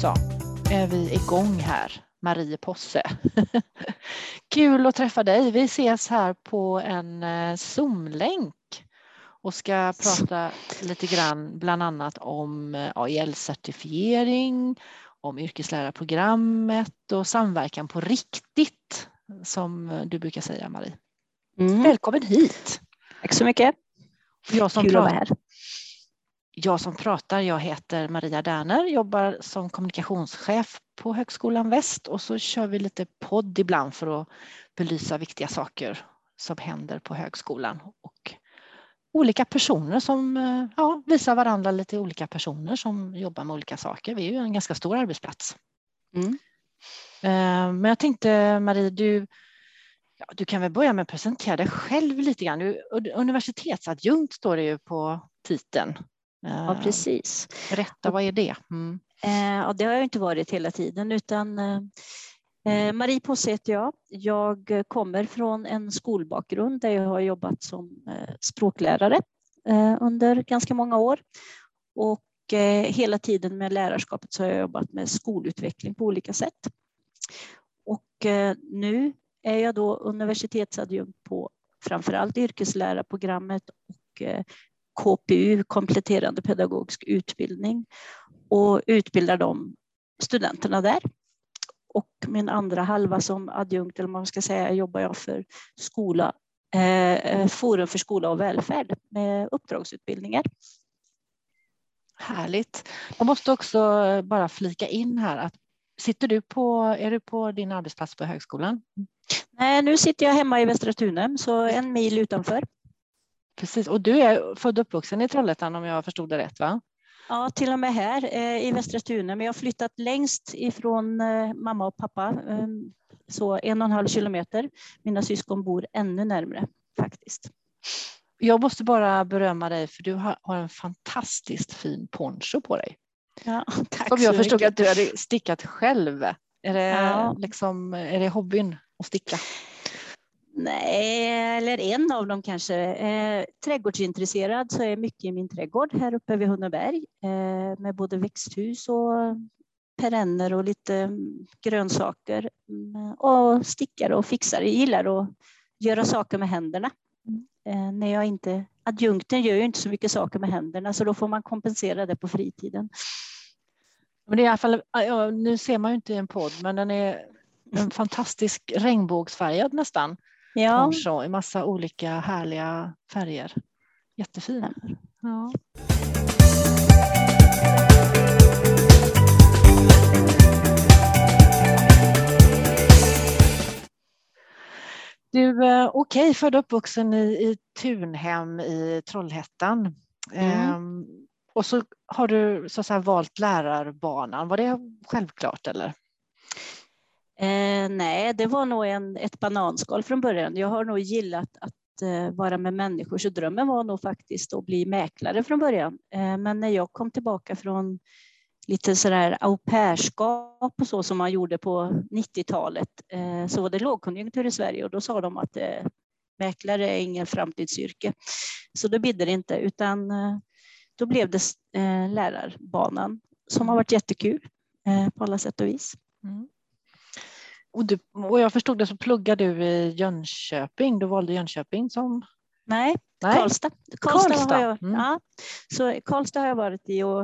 så är vi igång här, Marie Posse. Kul att träffa dig. Vi ses här på en eh, Zoom-länk och ska prata lite grann bland annat om eh, AIL-certifiering, om yrkeslärarprogrammet och samverkan på riktigt som du brukar säga Marie. Mm. Välkommen hit! Tack så mycket. Jag som Kul vara här jag som pratar, jag heter Maria Därner, jobbar som kommunikationschef på Högskolan Väst och så kör vi lite podd ibland för att belysa viktiga saker som händer på högskolan och olika personer som ja, visar varandra lite olika personer som jobbar med olika saker. Vi är ju en ganska stor arbetsplats. Mm. Eh, men jag tänkte Marie, du, ja, du kan väl börja med att presentera dig själv lite grann. Du, universitetsadjunkt står det ju på titeln. Ja, eh, precis. Berätta, vad är det? Mm. Eh, ja, det har jag inte varit hela tiden, utan eh, Marie Posse heter jag. Jag kommer från en skolbakgrund där jag har jobbat som språklärare under ganska många år. Och hela tiden med lärarskapet så har jag jobbat med skolutveckling på olika sätt. Och nu är jag då universitetsadjunkt på framförallt yrkeslärarprogrammet och KPU, kompletterande pedagogisk utbildning och utbildar de studenterna där. Och min andra halva som adjunkt, eller vad man ska säga, jobbar jag för skola, eh, Forum för skola och välfärd med uppdragsutbildningar. Härligt. Jag måste också bara flika in här att sitter du på, är du på din arbetsplats på högskolan? Nej, nu sitter jag hemma i Västra Tunem, så en mil utanför. Precis, och du är född och uppvuxen i Trollhättan om jag förstod det rätt va? Ja, till och med här eh, i Västra Tune, men jag har flyttat längst ifrån eh, mamma och pappa, eh, så en och en halv kilometer. Mina syskon bor ännu närmre faktiskt. Jag måste bara berömma dig för du har, har en fantastiskt fin poncho på dig. Ja, tack Som jag förstod att du hade stickat själv. Är det, ja. liksom, är det hobbyn att sticka? Nej, eller en av dem kanske. Eh, trädgårdsintresserad så är mycket i min trädgård här uppe vid Hunneberg eh, med både växthus och perenner och lite grönsaker mm, och stickar och fixar. Jag gillar att göra saker med händerna. Eh, när jag inte, adjunkten gör ju inte så mycket saker med händerna så då får man kompensera det på fritiden. Men det är i alla fall, ja, nu ser man ju inte i en podd, men den är en fantastisk regnbågsfärgad nästan ja. poncho i massa olika härliga färger. Jättefin. Ja. Du, eh, okej, okay, född och uppvuxen i, i Tunhem i Trollhättan. Mm. Ehm, och så har du så att säga, valt lärarbanan. Var det självklart eller? Eh, nej, det var nog en, ett bananskal från början. Jag har nog gillat att eh, vara med människor, så drömmen var nog faktiskt att bli mäklare från början. Eh, men när jag kom tillbaka från lite sådär au pairskap och så som man gjorde på 90-talet eh, så var det lågkonjunktur i Sverige och då sa de att eh, mäklare är ingen framtidsyrke. Så då bidde det inte utan eh, då blev det eh, lärarbanan som har varit jättekul eh, på alla sätt och vis. Mm. Och, du, och jag förstod det så pluggade du i Jönköping. Du valde Jönköping som... Nej, Nej. Karlstad. Karlstad, Karlstad. Har jag, mm. ja, så Karlstad har jag varit i och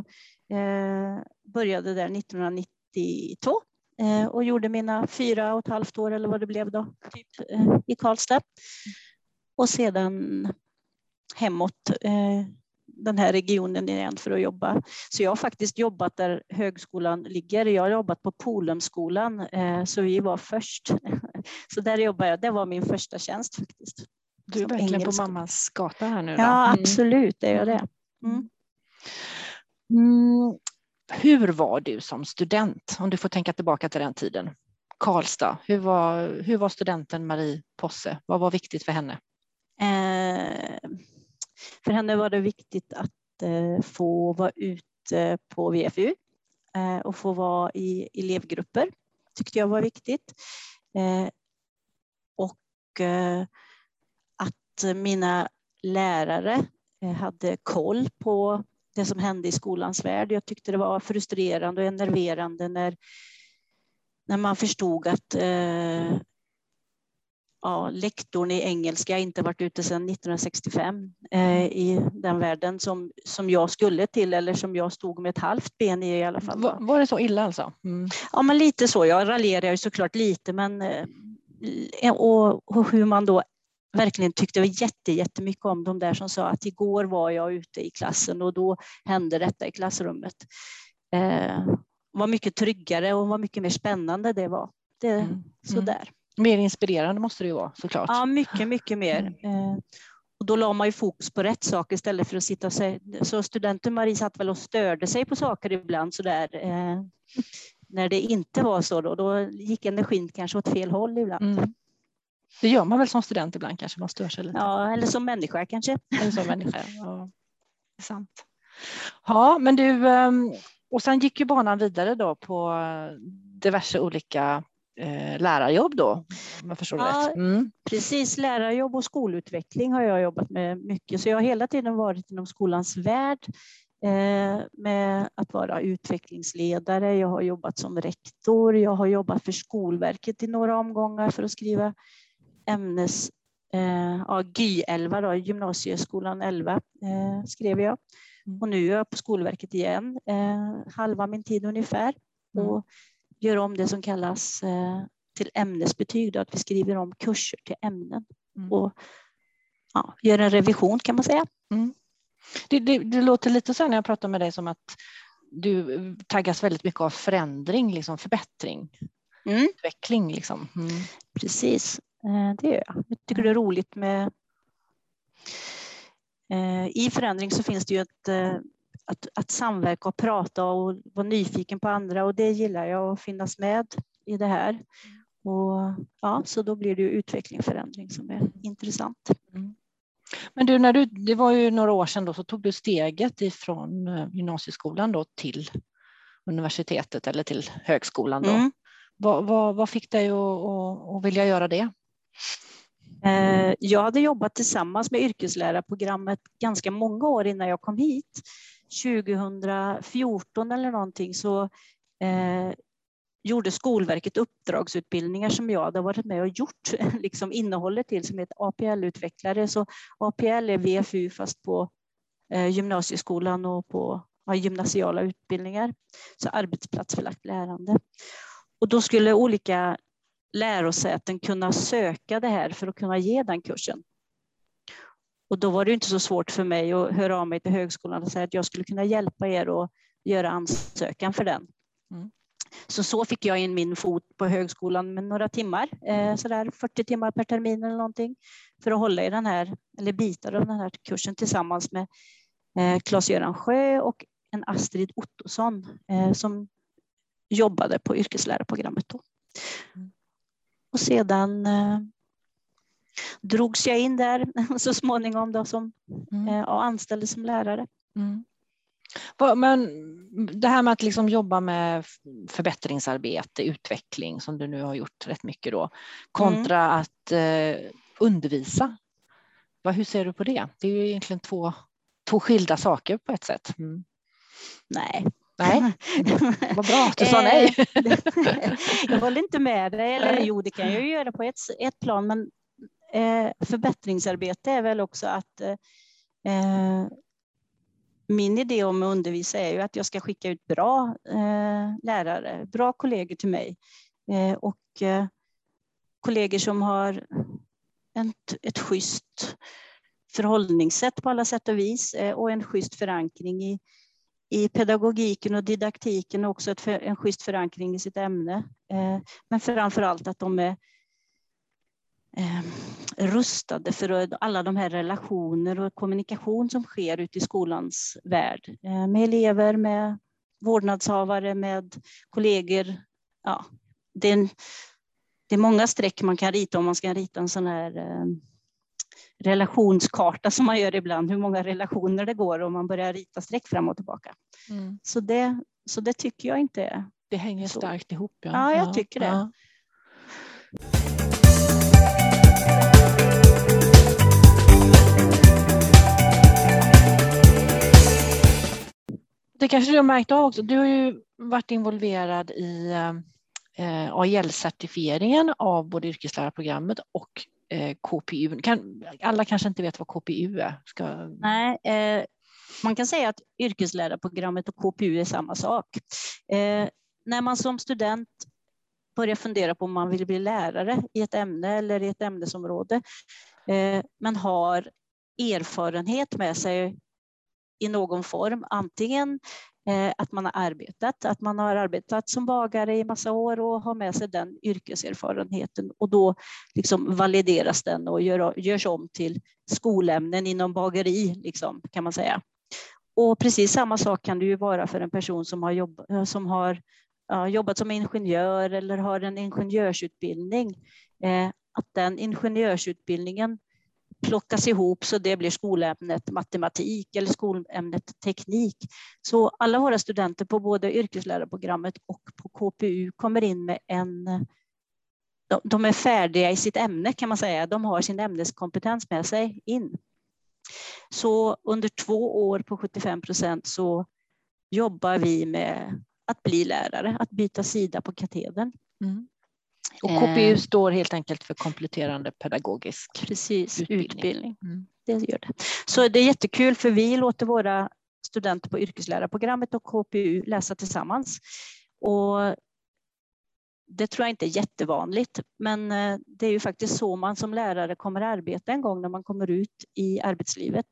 eh, började där 1992 eh, och gjorde mina fyra och ett halvt år eller vad det blev då typ, eh, i Karlstad. Och sedan hemåt eh, den här regionen igen för att jobba. Så jag har faktiskt jobbat där högskolan ligger. Jag har jobbat på Polumskolan, eh, så vi var först. Så där jobbade jag. Det var min första tjänst faktiskt. Du är verkligen engelsk. på mammas gata här nu. Då. Ja, mm. absolut, det är jag det. Mm. Mm. Hur var du som student? Om du får tänka tillbaka till den tiden. Karlstad, hur var, hur var studenten Marie Posse? Vad var viktigt för henne? Eh, för henne var det viktigt att eh, få vara ute på VFU eh, och få vara i elevgrupper. tyckte jag var viktigt. Eh, och att mina lärare hade koll på det som hände i skolans värld. Jag tyckte det var frustrerande och enerverande när, när man förstod att eh, ja, lektorn i engelska inte varit ute sedan 1965 eh, i den världen som, som jag skulle till eller som jag stod med ett halvt ben i i alla fall. Var, var det så illa alltså? Mm. Ja, men lite så. Jag raljerar ju såklart lite, men eh, och, och hur man då verkligen tyckte jätte, jättemycket om de där som sa att igår var jag ute i klassen och då hände detta i klassrummet. Eh, var mycket tryggare och var mycket mer spännande det var. Det, mm. Sådär. Mer inspirerande måste det ju vara såklart. Ja, mycket, mycket mer. Mm. Eh, och då la man ju fokus på rätt saker istället för att sitta och säga... Så studenten Marie satt väl och störde sig på saker ibland sådär. Eh, när det inte var så då, då gick energin kanske åt fel håll ibland. Mm. Det gör man väl som student ibland kanske, man stör sig lite. Ja, eller som människa kanske. Eller som människa, ja. Det är sant. Ja, men du, ehm, och sen gick ju banan vidare då på diverse olika eh, lärarjobb då, om jag förstår ja, rätt. Mm. Precis, lärarjobb och skolutveckling har jag jobbat med mycket, så jag har hela tiden varit inom skolans värld eh, med att vara utvecklingsledare. Jag har jobbat som rektor, jag har jobbat för Skolverket i några omgångar för att skriva ämnes eh, ja, GY 11, då, gymnasieskolan 11 eh, skrev jag. Mm. Och nu är jag på Skolverket igen, eh, halva min tid ungefär. Mm. Och gör om det som kallas eh, till ämnesbetyg, då, att vi skriver om kurser till ämnen. Mm. Och ja, gör en revision kan man säga. Mm. Det, det, det, låter lite så när jag pratar med dig som att du taggas väldigt mycket av förändring, liksom förbättring, mm. utveckling. Liksom. Mm. Precis. Eh, det gör jag. Jag tycker det är roligt med... Eh, I förändring så finns det ju ett, att, att samverka och prata och vara nyfiken på andra och det gillar jag att finnas med i det här. Och, ja, så då blir det utveckling och förändring som är intressant. Mm. Men du, när du, det var ju några år sedan då, så tog du steget ifrån gymnasieskolan då till universitetet eller till högskolan. Då. Mm. Vad, vad, vad, fick dig att, att, att vilja göra det? Eh, jag hade jobbat tillsammans med yrkeslärarprogrammet ganska många år innan jag kom hit. 2014 eller någonting så eh, gjorde Skolverket uppdragsutbildningar som jag hade varit med och gjort liksom innehållet till som heter APL-utvecklare. Så APL är VFU fast på eh, gymnasieskolan och på ja, gymnasiala utbildningar. Så arbetsplatsförlagt lärande. Och då skulle olika lärosäten kunna söka det här för att kunna ge den kursen. Och då var det inte så svårt för mig att höra av mig till högskolan och säga att jag skulle kunna hjälpa er att göra ansökan för den. Mm. Så så fick jag in min fot på högskolan med några timmar, eh, sådär 40 timmar per termin eller någonting, för att hålla i den här, eller bitar av den här kursen tillsammans med eh, Claes-Göran Sjö och en Astrid Ottosson eh, som jobbade på yrkeslärarprogrammet då. Mm. Och sedan eh, drogs jag in där så småningom då som, mm. eh, och anställdes som lärare. Mm. Men det här med att liksom jobba med förbättringsarbete, utveckling som du nu har gjort rätt mycket då, kontra mm. att eh, undervisa. Hur ser du på det? Det är ju egentligen två, två skilda saker på ett sätt. Mm. Nej, Nej, vad bra att du sa nej. Eh, jag håller inte med dig, eller jo, det kan jag ju göra på ett, ett plan, men eh, Eh, förbättringsarbete är väl också att eh, eh, min idé om att undervisa är ju att jag ska skicka ut bra eh, lärare, bra kollegor till mig eh, och eh, kollegor som har ett, ett schysst förhållningssätt på alla sätt och vis eh, och en schysst förankring i, i pedagogiken och didaktiken och också ett, en schysst förankring i sitt ämne. Eh, men framför allt att de är eh, rustade för alla de här relationer och kommunikation som sker ute i skolans värld. Eh, med elever, med vårdnadshavare, med kollegor. Ja, det, är en, det är många streck man kan rita om man ska rita en sån här relationskarta som man gör ibland, hur många relationer det går om man börjar rita streck fram och tillbaka. Mm. Så, det, så det tycker jag inte är Det hänger så. starkt ihop. Ja, ja jag tycker det. Ja. Det kanske du har märkt av också. Du har ju varit involverad i eh, AIL-certifieringen av både yrkeslärarprogrammet och eh, KPU. Kan, alla kanske inte vet vad KPU är. Ska... Nej, eh, man kan säga att yrkeslärarprogrammet och KPU är samma sak. Eh, när man som student börjar fundera på om man vill bli lärare i ett ämne eller i ett ämnesområde, eh, men har erfarenhet med sig i någon form, antingen eh, att man har arbetat, att man har arbetat som bagare i massa år och har med sig den yrkeserfarenheten och då liksom valideras den och gör, görs om till skolämnen inom bageri, liksom, kan man säga. Och precis samma sak kan det ju vara för en person som har, jobb, eh, som har ja, jobbat som ingenjör eller har en ingenjörsutbildning. Eh, att den ingenjörsutbildningen plockas ihop så det blir skolämnet matematik eller skolämnet teknik. Så alla våra studenter på både yrkeslärarprogrammet och på KPU kommer in med en de är färdiga i sitt ämne kan man säga. De har sin ämneskompetens med sig in. Så under två år på 75 procent så jobbar vi med att bli lärare, att byta sida på katedern. Mm. Och KPU eh. står helt enkelt för kompletterande pedagogisk Precis, utbildning. utbildning. Mm. Det gör det. Så det är jättekul för vi låter våra studenter på yrkeslärarprogrammet och KPU läsa tillsammans. Och det tror jag inte är jättevanligt, men eh, det är ju faktiskt så man som lärare kommer arbeta en gång när man kommer ut i arbetslivet.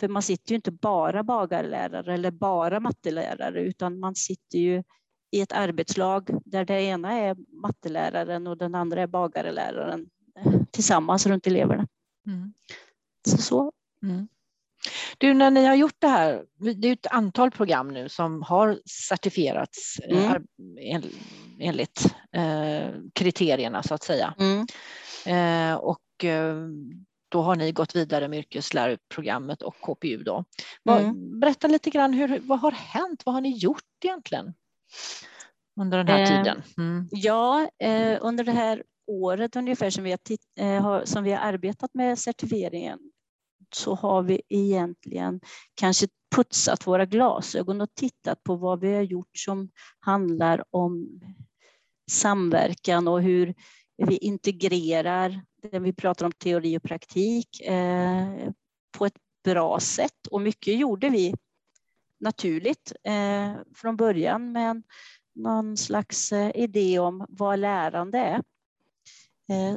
För man sitter ju inte bara bagarlärare eller bara mattelärare, utan man sitter ju i ett arbetslag där det ena är matteläraren och den andra är bagarläraren eh, tillsammans runt eleverna. Mm. Så, så. Mm. Du, när ni har gjort det här, det är ett antal program nu som har certifierats eh, mm. enligt eh, kriterierna så att säga. Mm. Och då har ni gått vidare med yrkeslärarprogrammet och KPU. Då. Mm. Berätta lite grann, hur, vad har hänt? Vad har ni gjort egentligen under den här eh, tiden? Mm. Ja, eh, under det här året ungefär som vi, har eh, som vi har arbetat med certifieringen så har vi egentligen kanske putsat våra glasögon och tittat på vad vi har gjort som handlar om samverkan och hur vi integrerar det vi pratar om teori och praktik eh, på ett bra sätt. Och mycket gjorde vi naturligt eh, från början med någon slags eh, idé om vad lärande är. Eh,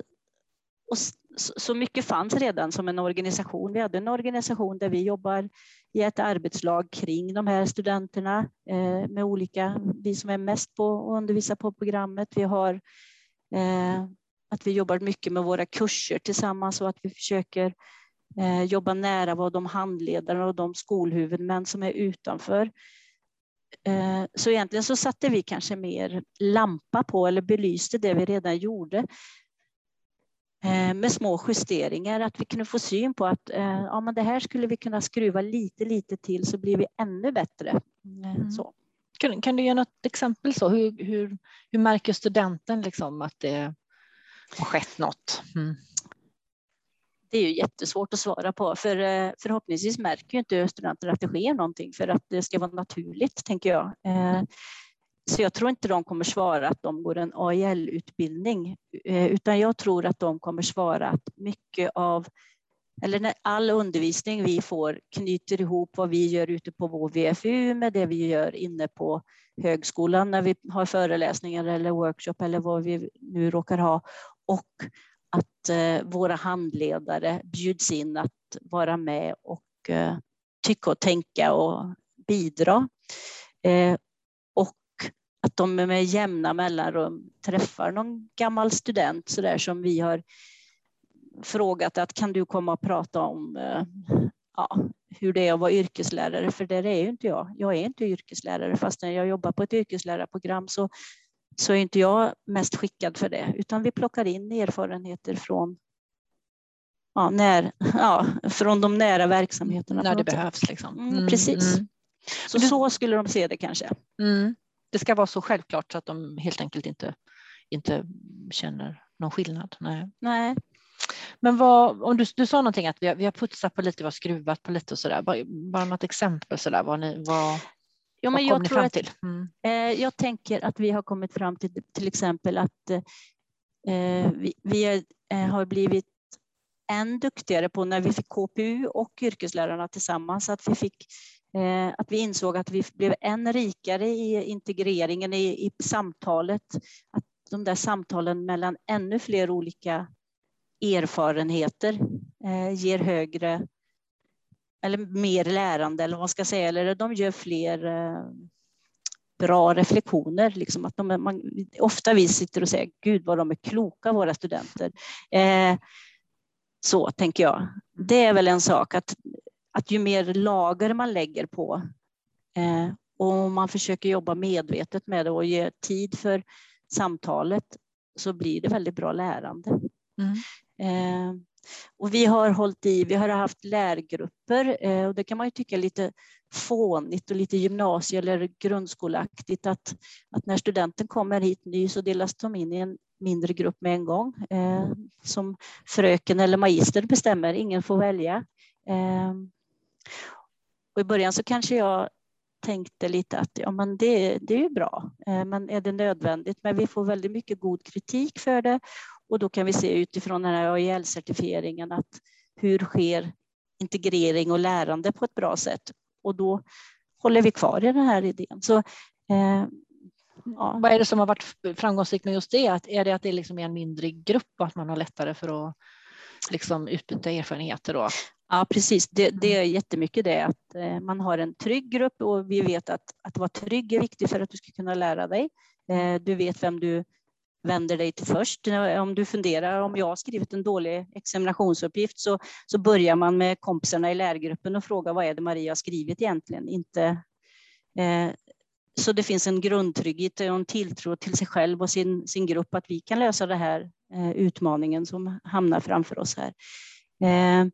och så mycket fanns redan som en organisation. Vi hade en organisation där vi jobbar i ett arbetslag kring de här studenterna eh, med olika, vi som är mest på att undervisa på programmet. Vi har eh, att vi jobbar mycket med våra kurser tillsammans och att vi försöker eh, jobba nära vad de handledare och de skolhuvudmän som är utanför. Eh, så egentligen så satte vi kanske mer lampa på eller belyste det vi redan gjorde eh, med små justeringar, att vi kunde få syn på att ja, men det här skulle vi kunna skruva lite, lite till så blir vi ännu bättre. Mm. Så. Kan, kan, du ge något exempel? så? Hur, hur, hur märker studenten liksom att det har skett något? Mm. Det är ju jättesvårt att svara på, för eh, förhoppningsvis märker ju inte studenterna att det sker någonting för att det ska vara naturligt, tänker jag. Eh, så jag tror inte de kommer svara att de går en AIL-utbildning, eh, utan jag tror att de kommer svara att mycket av eller när all undervisning vi får knyter ihop vad vi gör ute på vår VFU med det vi gör inne på högskolan när vi har föreläsningar eller workshop eller vad vi nu råkar ha och att eh, våra handledare bjuds in att vara med och eh, tycka och tänka och bidra. Eh, och att de med jämna mellanrum träffar någon gammal student så där som vi har frågat att kan du komma och prata om ja, hur det är att vara yrkeslärare, för det är ju inte jag. Jag är inte yrkeslärare fastän jag jobbar på ett yrkeslärarprogram så så är inte jag mest skickad för det, utan vi plockar in erfarenheter från, ja, när, ja, från de nära verksamheterna. När det behövs. Liksom. Mm, mm, precis. Mm. Så, så skulle de se det kanske. Mm. Det ska vara så självklart så att de helt enkelt inte, inte känner någon skillnad. Nej. Nej. Men vad, om du, du sa någonting att vi har, vi har putsat på lite, vi har skruvat på lite och sådär. Bara, bara något exempel sådär. Vad ni, vad... Ja, men jag, tror att, mm. eh, jag tänker att vi har kommit fram till till exempel att eh, vi, vi är, eh, har blivit än duktigare på när vi fick KPU och yrkeslärarna tillsammans, att vi, fick, eh, att vi insåg att vi blev än rikare i integreringen i, i samtalet, att de där samtalen mellan ännu fler olika erfarenheter eh, ger högre eller mer lärande eller vad man ska säga, eller de gör fler eh, bra reflektioner. Liksom att de, man, ofta vi sitter och säger, gud vad de är kloka våra studenter. Eh, så tänker jag. Det är väl en sak att, att ju mer lager man lägger på eh, och man försöker jobba medvetet med det och ge tid för samtalet så blir det väldigt bra lärande. Mm. Eh, och vi har hållit i, vi har haft lärgrupper eh, och det kan man ju tycka är lite fånigt och lite gymnasie eller grundskoleaktigt att, att när studenten kommer hit ny så delas de in i en mindre grupp med en gång eh, som fröken eller magister bestämmer, ingen får välja. Eh, och I början så kanske jag tänkte lite att ja, men det, det är ju bra, eh, men är det nödvändigt? Men vi får väldigt mycket god kritik för det och då kan vi se utifrån den här AIL-certifieringen att hur sker integrering och lärande på ett bra sätt? Och då håller vi kvar i den här idén. Så, eh, ja. Vad är det som har varit framgångsrikt med just det? Att är det att det liksom är en mindre grupp och att man har lättare för att liksom utbyta erfarenheter? Då? Ja, precis. Det, det, är jättemycket det att eh, man har en trygg grupp och vi vet att, att vara trygg är viktigt för att du ska kunna lära dig. Eh, du vet vem du vänder dig till först. Om du funderar om jag har skrivit en dålig examinationsuppgift så, så börjar man med kompisarna i lärgruppen och frågar vad är det Maria har skrivit egentligen? Inte, eh, så det finns en grundtrygghet och en tilltro till sig själv och sin, sin grupp att vi kan lösa den här eh, utmaningen som hamnar framför oss här. Eh,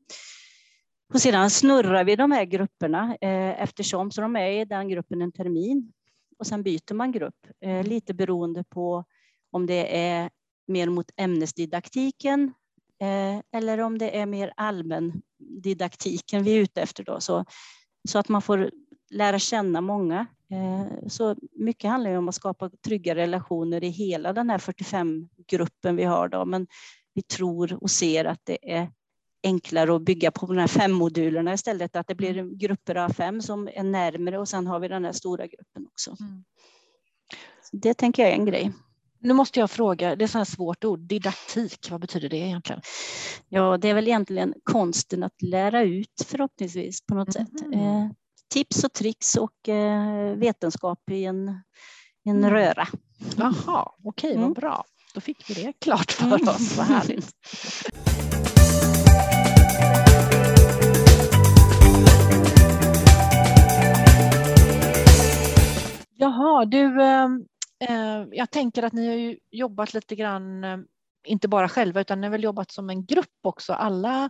och sedan snurrar vi de här grupperna eh, eftersom så de är i den gruppen en termin och sen byter man grupp eh, lite beroende på om det är mer mot ämnesdidaktiken eh, eller om det är mer allmän didaktiken vi är ute efter. Då. Så, så att man får lära känna många. Eh, så mycket handlar ju om att skapa trygga relationer i hela den här 45-gruppen vi har. Då. Men vi tror och ser att det är enklare att bygga på de här fem modulerna istället, att det blir mm. grupper av fem som är närmare och sen har vi den här stora gruppen också. Mm. Det tänker jag är en grej. Nu måste jag fråga, det är ett svårt ord, didaktik, vad betyder det egentligen? Ja, det är väl egentligen konsten att lära ut förhoppningsvis på något mm. sätt. Eh, tips och tricks och eh, vetenskap i en, en mm. röra. Jaha, okej, okay, mm. vad bra. Då fick vi det klart för mm. oss, vad härligt. Jaha, du, Eh, jag tänker att ni har jobbat lite grann, eh, inte bara själva, utan ni har väl jobbat som en grupp också, alla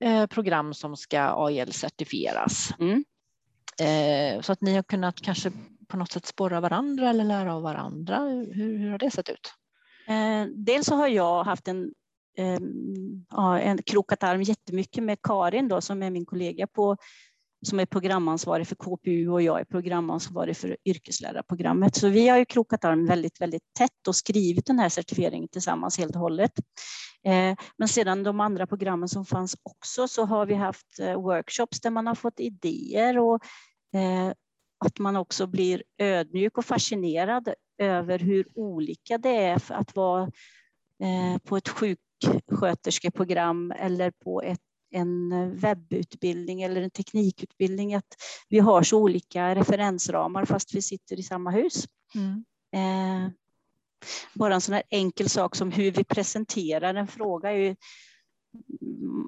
eh, program som ska AIL-certifieras. Mm. Så att ni har kunnat kanske på något sätt spåra varandra eller lära av varandra. Hur, hur har det sett ut? Dels så har jag haft en, en krokat arm jättemycket med Karin då, som är min kollega på som är programansvarig för KPU och jag är programansvarig för yrkeslärarprogrammet. Så vi har ju krokat arm väldigt, väldigt tätt och skrivit den här certifieringen tillsammans helt och hållet. Eh, men sedan de andra programmen som fanns också så har vi haft eh, workshops där man har fått idéer och eh, att man också blir ödmjuk och fascinerad över hur olika det är att vara på ett sjuksköterskeprogram eller på ett en webbutbildning eller en teknikutbildning, att vi har så olika referensramar fast vi sitter i samma hus. Mm. Eh, bara en sån här enkel sak som hur vi presenterar en fråga. Är ju,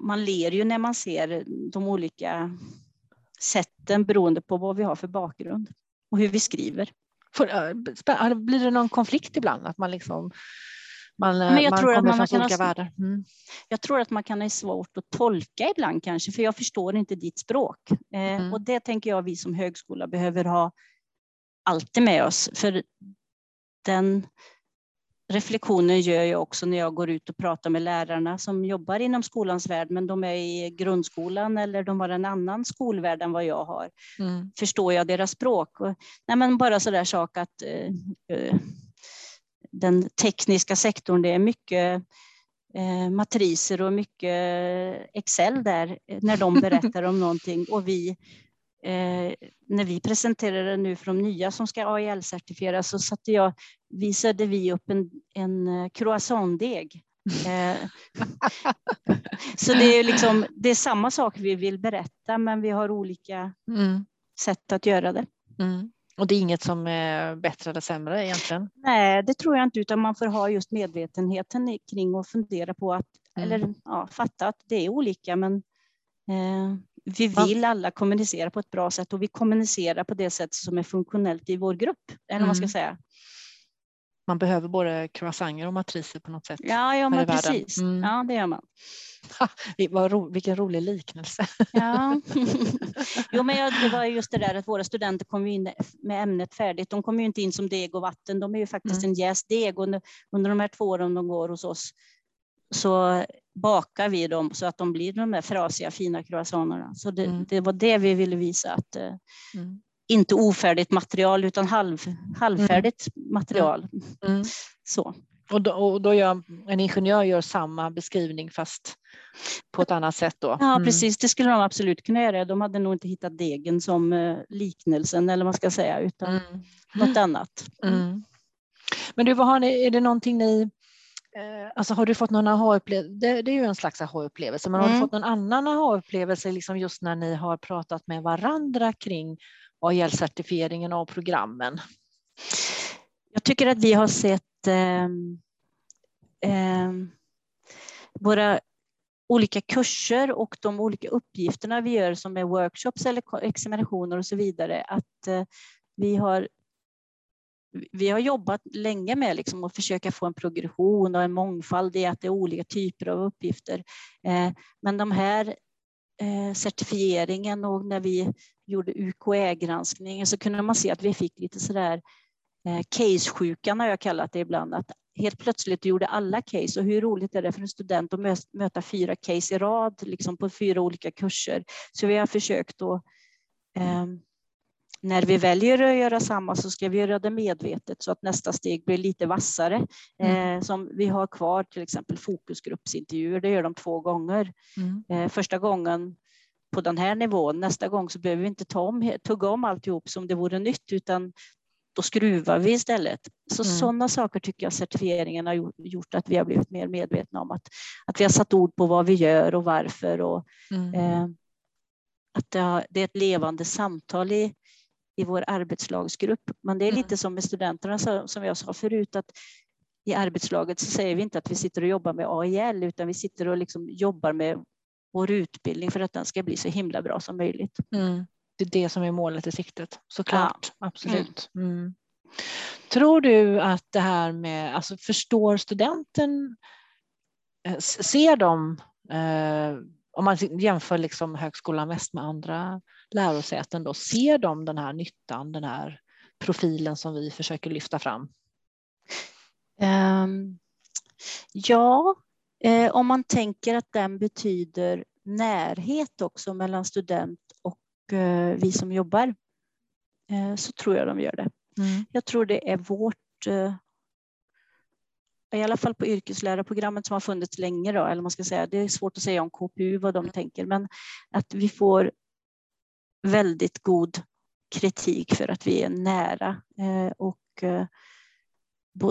man ler ju när man ser de olika sätten beroende på vad vi har för bakgrund och hur vi skriver. Blir det någon konflikt ibland? Att man liksom man, Men jag man tror att man från olika världar. Mm. Jag tror att man kan ha svårt att tolka ibland kanske, för jag förstår inte ditt språk. Eh, mm. och det tänker jag vi som högskola behöver ha alltid med oss, för den reflektionen gör jag också när jag går ut och pratar med lärarna som jobbar inom skolans värld, men de är i grundskolan eller de har en annan skolvärld än vad jag har. Mm. Förstår jag deras språk? Och, nej, men bara sådär sak att eh, eh, den tekniska sektorn, det är mycket eh, matriser och mycket Excel där när de berättar om någonting och vi Eh, när vi presenterade nu för de nya som ska AIL-certifieras så satte jag, visade vi upp en, en eh, croissantdeg. Eh, så det är, liksom, det är samma sak vi vill berätta men vi har olika mm. sätt att göra det. Mm. Och det är inget som är bättre eller sämre egentligen? Nej, det tror jag inte, utan man får ha just medvetenheten kring och fundera på att, mm. eller ja, fatta att det är olika, men eh, vi vill alla kommunicera på ett bra sätt och vi kommunicerar på det sätt som är funktionellt i vår grupp. Eller mm. man ska mm. säga. Man behöver både croissanter och matriser på något sätt. Ja, ja men precis. Mm. Ja, det gör man. Ha, vilken rolig liknelse. Ja. Jo, men det var just det där att våra studenter kom in med ämnet färdigt. De kommer ju inte in som deg och vatten. De är ju faktiskt mm. en jäst deg. Och under de här två åren de går hos oss så bakar vi dem så att de blir de här frasiga fina croissanterna. Så det, mm. det, var det vi ville visa att eh, mm. Inte ofärdigt material utan halv, halvfärdigt mm. material. Mm. Mm. Så. Och då, och då gör en ingenjör gör samma beskrivning fast på ett annat sätt då? Ja, mm. precis. Det skulle de absolut kunna göra. De hade nog inte hittat degen som eh, liknelsen eller vad man ska säga, utan mm. något annat. Mm. Men du, vad har ni, är det någonting ni Eh, alltså har du fått någon aha-upplevelse? Det, det, är ju en slags aha-upplevelse, men mm. har du mm. fått någon annan aha-upplevelse liksom just när ni har pratat med varandra kring AIL-certifieringen av programmen? Jag tycker att vi har sett eh, eh, våra olika kurser och de olika uppgifterna vi gör som är workshops eller examinationer och så vidare, att eh, vi har vi har jobbat länge med liksom att försöka få en progression och en mångfald i att det är olika typer av uppgifter. Eh, men de här Eh, certifieringen och när vi gjorde UKÄ-granskningen så kunde man se att vi fick lite sådär eh, case-sjukan har jag kallat det ibland, att helt plötsligt gjorde alla case och hur roligt är det för en student att möta fyra case i rad liksom på fyra olika kurser. Så vi har försökt att ehm, när vi väljer att göra samma så ska vi göra det medvetet så att nästa steg blir lite vassare. Mm. Eh, som vi har kvar till exempel fokusgruppsintervjuer, det gör de två gånger. Mm. Eh, första gången på den här nivån, nästa gång så behöver vi inte ta om, tugga om alltihop som det vore nytt utan då skruvar vi istället. Så mm. sådana saker tycker jag certifieringen har gjort att vi har blivit mer medvetna om att, att vi har satt ord på vad vi gör och varför och mm. eh, att det, har, det, är ett levande samtal i, i vår arbetslagsgrupp. Men det är lite mm. som med studenterna som jag sa förut att i arbetslaget så säger vi inte att vi sitter och jobbar med AIL utan vi sitter och liksom jobbar med vår utbildning för att den ska bli så himla bra som möjligt. Mm. Det är det som är målet i siktet, såklart. Ja. Absolut. Mm. Tror du att det här med, alltså förstår studenten, eh, ser de eh, om man jämför liksom Högskolan Väst med andra lärosäten, då, ser de den här nyttan, den här profilen som vi försöker lyfta fram? Um, ja, eh, om man tänker att den betyder närhet också mellan student och eh, vi som jobbar, eh, så tror jag de gör det. Mm. Jag tror det är vårt eh, i alla fall på yrkeslärarprogrammet som har funnits länge, då, eller man ska säga, det är svårt att säga om KPU vad de tänker, men att vi får väldigt god kritik för att vi är nära eh, och eh,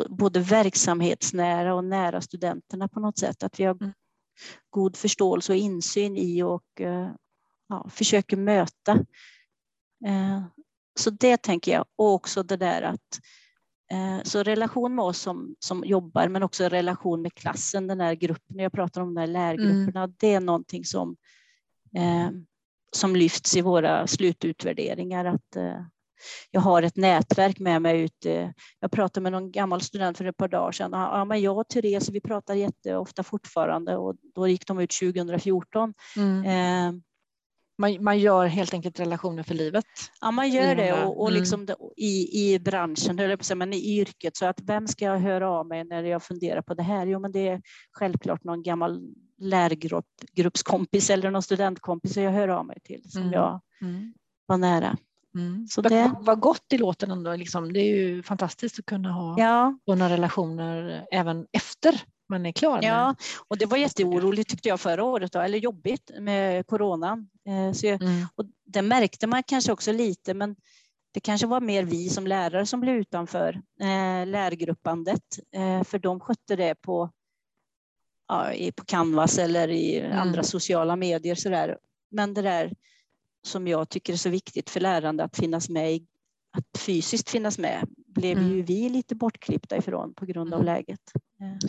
både verksamhetsnära och nära studenterna på något sätt. Att vi har mm. god förståelse och insyn i och eh, ja, försöker möta. Så det tänker jag. Och också det där att så relation med oss som, som jobbar, men också relation med klassen, den här gruppen, jag pratar om de här lärgrupperna, mm. det är någonting som, som lyfts i våra slututvärderingar. Att, eh, jag har ett nätverk med mig ute. Jag pratade med någon gammal student för ett par dagar sedan. Ja, men jag och Therese, vi pratar jätteofta fortfarande och då gick de ut 2014. Mm. Eh, Man, man gör helt enkelt relationer för livet. Ja, man gör det och, och mm. liksom det, i, i branschen, höll jag på säga, men i yrket. Så att vem ska jag höra av mig när jag funderar på det här? Jo, men det är självklart någon gammal lärgruppskompis eller någon studentkompis jag hör av mig till som mm. jag mm. var nära. Mm. Så det... Vad gott det låter ändå. Liksom. Det är ju fantastiskt att kunna ha ja. sådana relationer även efter man är klar. Ja, med. och det var jätteoroligt tyckte jag förra året, då, eller jobbigt med coronan. Eh, så jag, mm. och det märkte man kanske också lite, men det kanske var mer vi som lärare som blev utanför eh, lärgruppandet, eh, för de skötte det på, ja, på Canvas eller i mm. andra sociala medier. Så där. Men det där som jag tycker är så viktigt för lärande att finnas med, att fysiskt finnas med, blev mm. ju vi lite bortklippta ifrån på grund av mm. läget.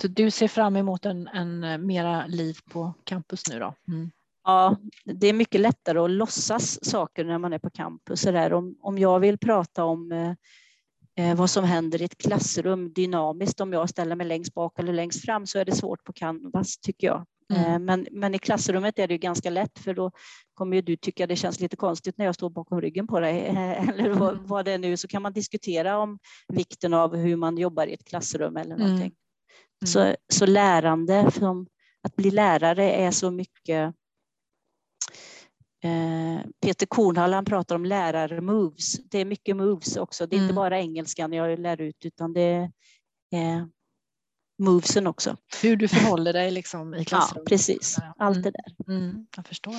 Så du ser fram emot en, en mera liv på campus nu då? Mm. Ja, det är mycket lättare att låtsas saker när man är på campus. Så där, om, om jag vill prata om eh, eh, vad som händer i ett klassrum dynamiskt, om jag ställer mig längst bak eller längst fram så är det svårt på Canvas tycker jag. Mm. Eh, men, men i klassrummet är det ju ganska lätt för då kommer ju du tycka det känns lite konstigt när jag står bakom ryggen på dig eller vad, mm. vad det är nu så kan man diskutera om vikten av hur man jobbar i ett klassrum eller mm. någonting. Mm. Så, så lärande, att bli lärare är så mycket eh, Peter Kornhall han pratar om lärarmoves. Det är mycket moves också. Det är inte bara engelskan jag lär ut utan det är movesen också. Hur du förhåller dig liksom i klassrummet. Ja, precis. Allt det där. Mm. mm, jag förstår.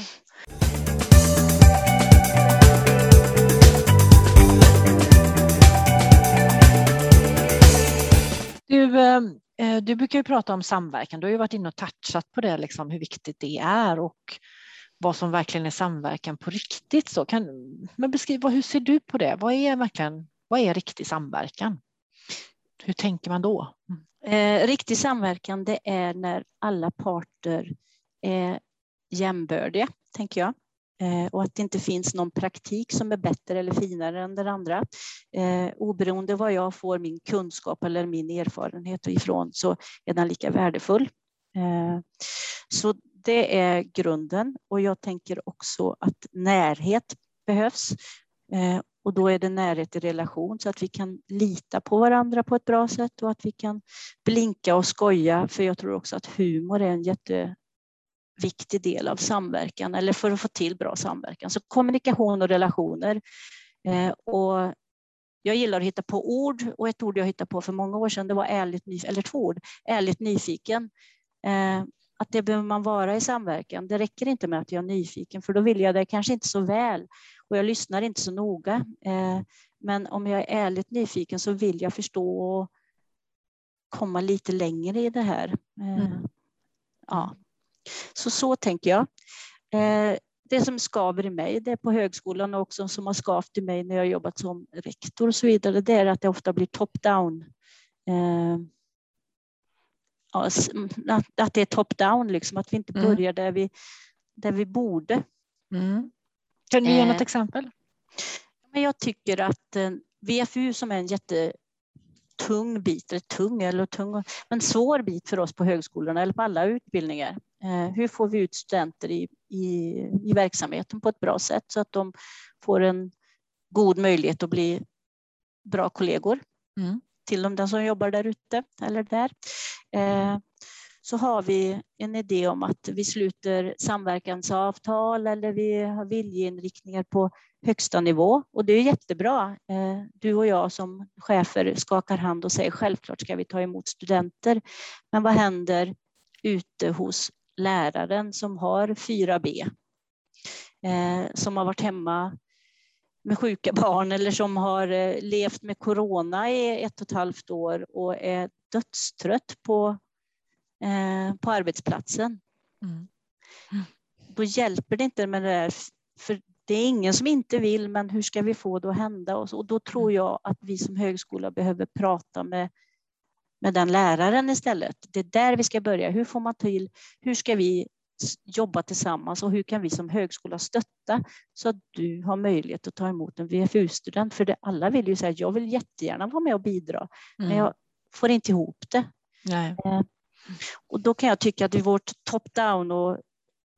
Du, eh, du brukar ju prata om samverkan. Du har ju varit inne och touchat på det, liksom, hur viktigt det är och vad som verkligen är samverkan på riktigt. Så kan, men beskriv, hur ser du på det? Vad är verkligen vad är riktig samverkan? Hur tänker man då? Eh, riktig samverkan det är när alla parter är jämbördiga, tänker jag. Eh, och att det inte finns någon praktik som är bättre eller finare än den andra. Eh, oberoende vad jag får min kunskap eller min erfarenhet ifrån så är den lika värdefull. Eh, så det är grunden och jag tänker också att närhet behövs. Eh, och då är det närhet i relation så att vi kan lita på varandra på ett bra sätt och att vi kan blinka och skoja. För jag tror också att humor är en jätteviktig del av samverkan eller för att få till bra samverkan. Så kommunikation och relationer. Eh, och jag gillar att hitta på ord och ett ord jag hittade på för många år sedan det var ärligt, eller två ord, ärligt nyfiken. Eh, att det behöver man vara i samverkan. Det räcker inte med att jag är nyfiken, för då vill jag det kanske inte så väl och jag lyssnar inte så noga. Eh, men om jag är ärligt nyfiken så vill jag förstå och komma lite längre i det här. Eh, mm. Ja. Så så tänker jag. Eh, det som skaver i mig, det är på högskolan och också som har skavt i mig när jag jobbat som rektor och så vidare, det är att det ofta blir top-down att det är top-down, liksom, att vi inte mm. börjar där, vi, där vi borde. Mm. Kan du ge något eh, exempel? Men jag tycker att eh, VFU som är en jättetung bit, eller tung eller tung, men svår bit för oss på högskolorna eller på alla utbildningar. Eh, hur får vi ut studenter i, i, i verksamheten på ett bra sätt så att de får en god möjlighet att bli bra kollegor. Mm till dem, den som jobbar där ute eller där. Eh, så har vi en idé om att vi sluter samverkansavtal eller vi har viljeinriktningar på högsta nivå och det är jättebra. Eh, du och jag som chefer skakar hand och säger självklart ska vi ta emot studenter. Men vad händer ute hos läraren som har 4B? Eh, som har varit hemma med sjuka barn eller som har eh, levt med corona i ett och ett halvt år och är dödstrött på, eh, på arbetsplatsen. Mm. Mm. Då hjälper det inte med det där, för det är ingen som inte vill, men hur ska vi få det att hända? Och, så, och då tror mm. jag att vi som högskola behöver prata med, med den läraren istället. Det är där vi ska börja. Hur får man till, hur ska vi jobba tillsammans och hur kan vi som högskola stötta så att du har möjlighet att ta emot en VFU-student? För det, alla vill ju säga jag vill jättegärna vara med och bidra, mm. men jag får inte ihop det. Nej. Eh, och då kan jag tycka att i vårt top-down och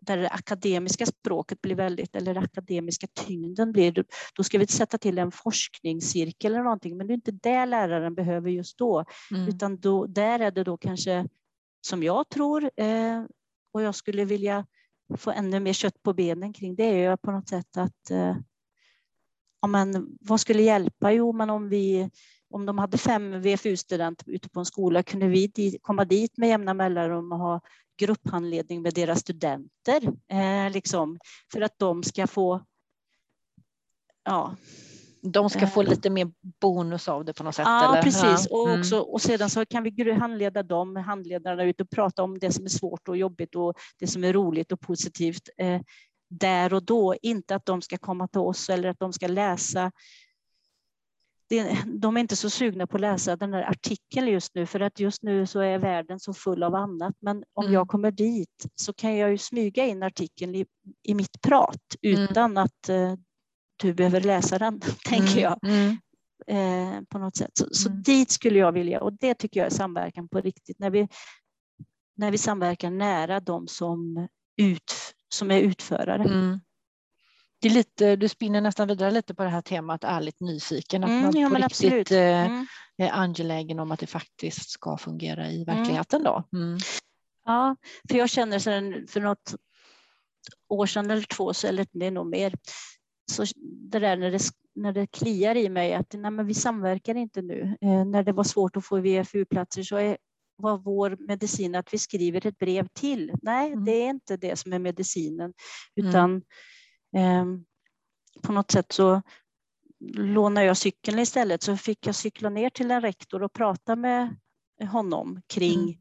där det akademiska språket blir väldigt, eller den akademiska tyngden blir, då ska vi sätta till en forskningscirkel eller någonting, men det är inte det läraren behöver just då, mm. utan då, där är det då kanske, som jag tror, eh, och jag skulle vilja få ännu mer kött på benen kring det, är ju på något sätt att eh, ja, men, vad skulle hjälpa? Jo, men om vi om de hade fem VFU-studenter ute på en skola kunde vi komma dit med jämna mellanrum och ha grupphandledning med deras studenter, eh, liksom, för att de ska få ja, de ska få eh. lite mer bonus av det på något sätt? Ja, eller? precis. Ja. Och, mm. också, och sedan så kan vi handleda dem, handledarna ut och prata om det som är svårt och jobbigt och det som är roligt och positivt eh, där och då. Inte att de ska komma till oss eller att de ska läsa de är inte så sugna på att läsa den där artikeln just nu, för att just nu så är världen så full av annat. Men om mm. jag kommer dit så kan jag ju smyga in artikeln i, i mitt prat mm. utan mm. att uh, du behöver läsa den, tänker mm. jag. Mm. Eh, på något sätt. Så, så mm. dit skulle jag vilja, och det tycker jag är samverkan på riktigt. När vi, när vi samverkar nära de som, ut, som är utförare det är lite, du spinner nästan vidare lite på det här temat ärligt nyfiken, att mm, man ja, på riktigt eh, mm. är angelägen om att det faktiskt ska fungera i mm. verkligheten. Då. Mm. Ja, för jag känner sedan för något år sedan eller två, så, eller det är nog mer, så det där när det, när det kliar i mig att nej, men vi samverkar inte nu. Eh, när det var svårt att få VFU-platser så är, var vår medicin att vi skriver ett brev till. Nej, mm. det är inte det som är medicinen, utan Ehm, på något sätt så lånade jag cykeln istället så fick jag cykla ner till en rektor och prata med honom kring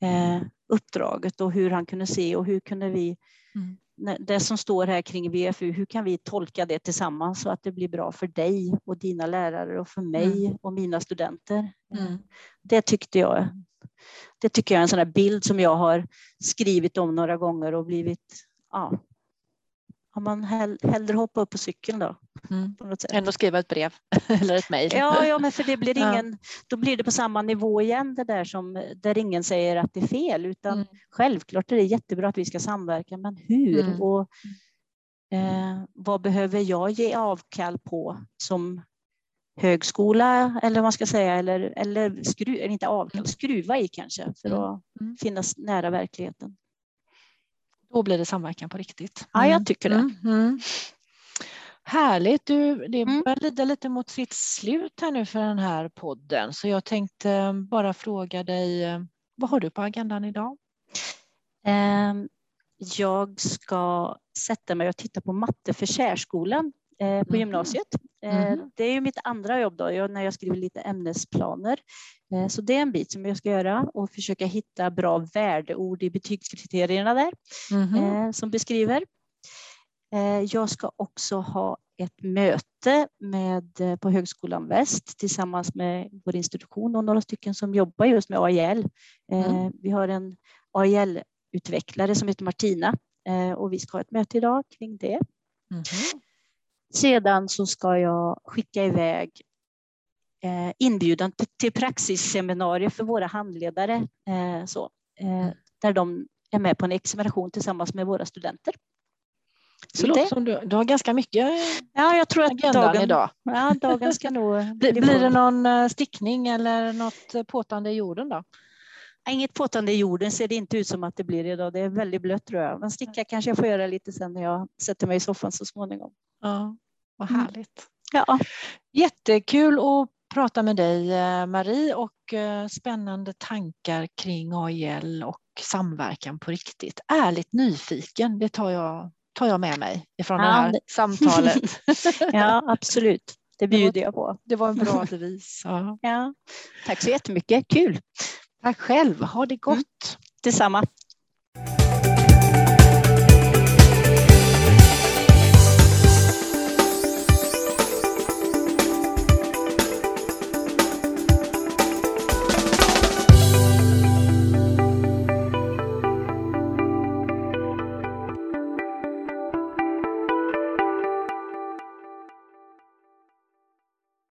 mm. eh, uppdraget och hur han kunde se och hur kunde vi mm. Det som står här kring VFU, hur kan vi tolka det tillsammans så att det blir bra för dig och dina lärare och för mig mm. och mina studenter? Mm. Det tyckte jag. Det tycker jag är en sån här bild som jag har skrivit om några gånger och blivit ja, har man hell, hellre hoppa upp på cykeln då. Mm. Än att skriva ett brev eller ett mejl. Ja, ja, men för det blir ingen, ja. då blir det på samma nivå igen det där som där ingen säger att det är fel, utan mm. självklart är det jättebra att vi ska samverka, men hur mm. och eh, vad behöver jag ge avkall på som högskola eller vad man ska säga, eller, eller skru, inte avkall, mm. skruva i kanske för mm. att mm. finnas nära verkligheten. Då blir det samverkan på riktigt. Ja, jag tycker det. Mm. Mm. Härligt. Du, det mm. börjar lida lite mot sitt slut här nu för den här podden, så jag tänkte bara fråga dig, vad har du på agendan idag? Ehm, jag ska sätta mig och titta på matte för särskolan eh, på mm. gymnasiet. Mm. Det är ju mitt andra jobb då, när jag skriver lite ämnesplaner. Eh, så det är en bit som jag ska göra och försöka hitta bra värdeord i betygskriterierna där mm. som beskriver. Jag ska också ha ett möte med, på Högskolan Väst tillsammans med vår institution och några stycken som jobbar just med AIL. Mm. Vi har en AIL-utvecklare som heter Martina och vi ska ha ett möte idag kring det. Mm. Sedan så ska jag skicka iväg eh, inbjudan till praxisseminarier för våra handledare, eh, så, eh, där de är med på en examination tillsammans med våra studenter. Så det låter som du, du har ganska mycket ja, jag tror att dagen, idag. Ja, dagen ska nog bli Blir det någon stickning eller något påtande i jorden då? Inget påtande i jorden ser det inte ut som att det blir idag. Det är väldigt blött tror jag. Men sticka kanske jag får göra lite sen när jag sätter mig i soffan så småningom. Ja, vad mm. härligt. Mm. Ja. Jättekul att prata med dig eh, Marie och eh, spännande tankar kring AIL och samverkan på riktigt. Ärligt nyfiken, det tar jag, tar jag med mig ifrån ja, det här det... samtalet. ja, absolut. Det bjuder jag på. Det var en bra devis. Ja. ja. Tack så jättemycket, kul. Tack själv, ha det gott. Mm. Detsamma.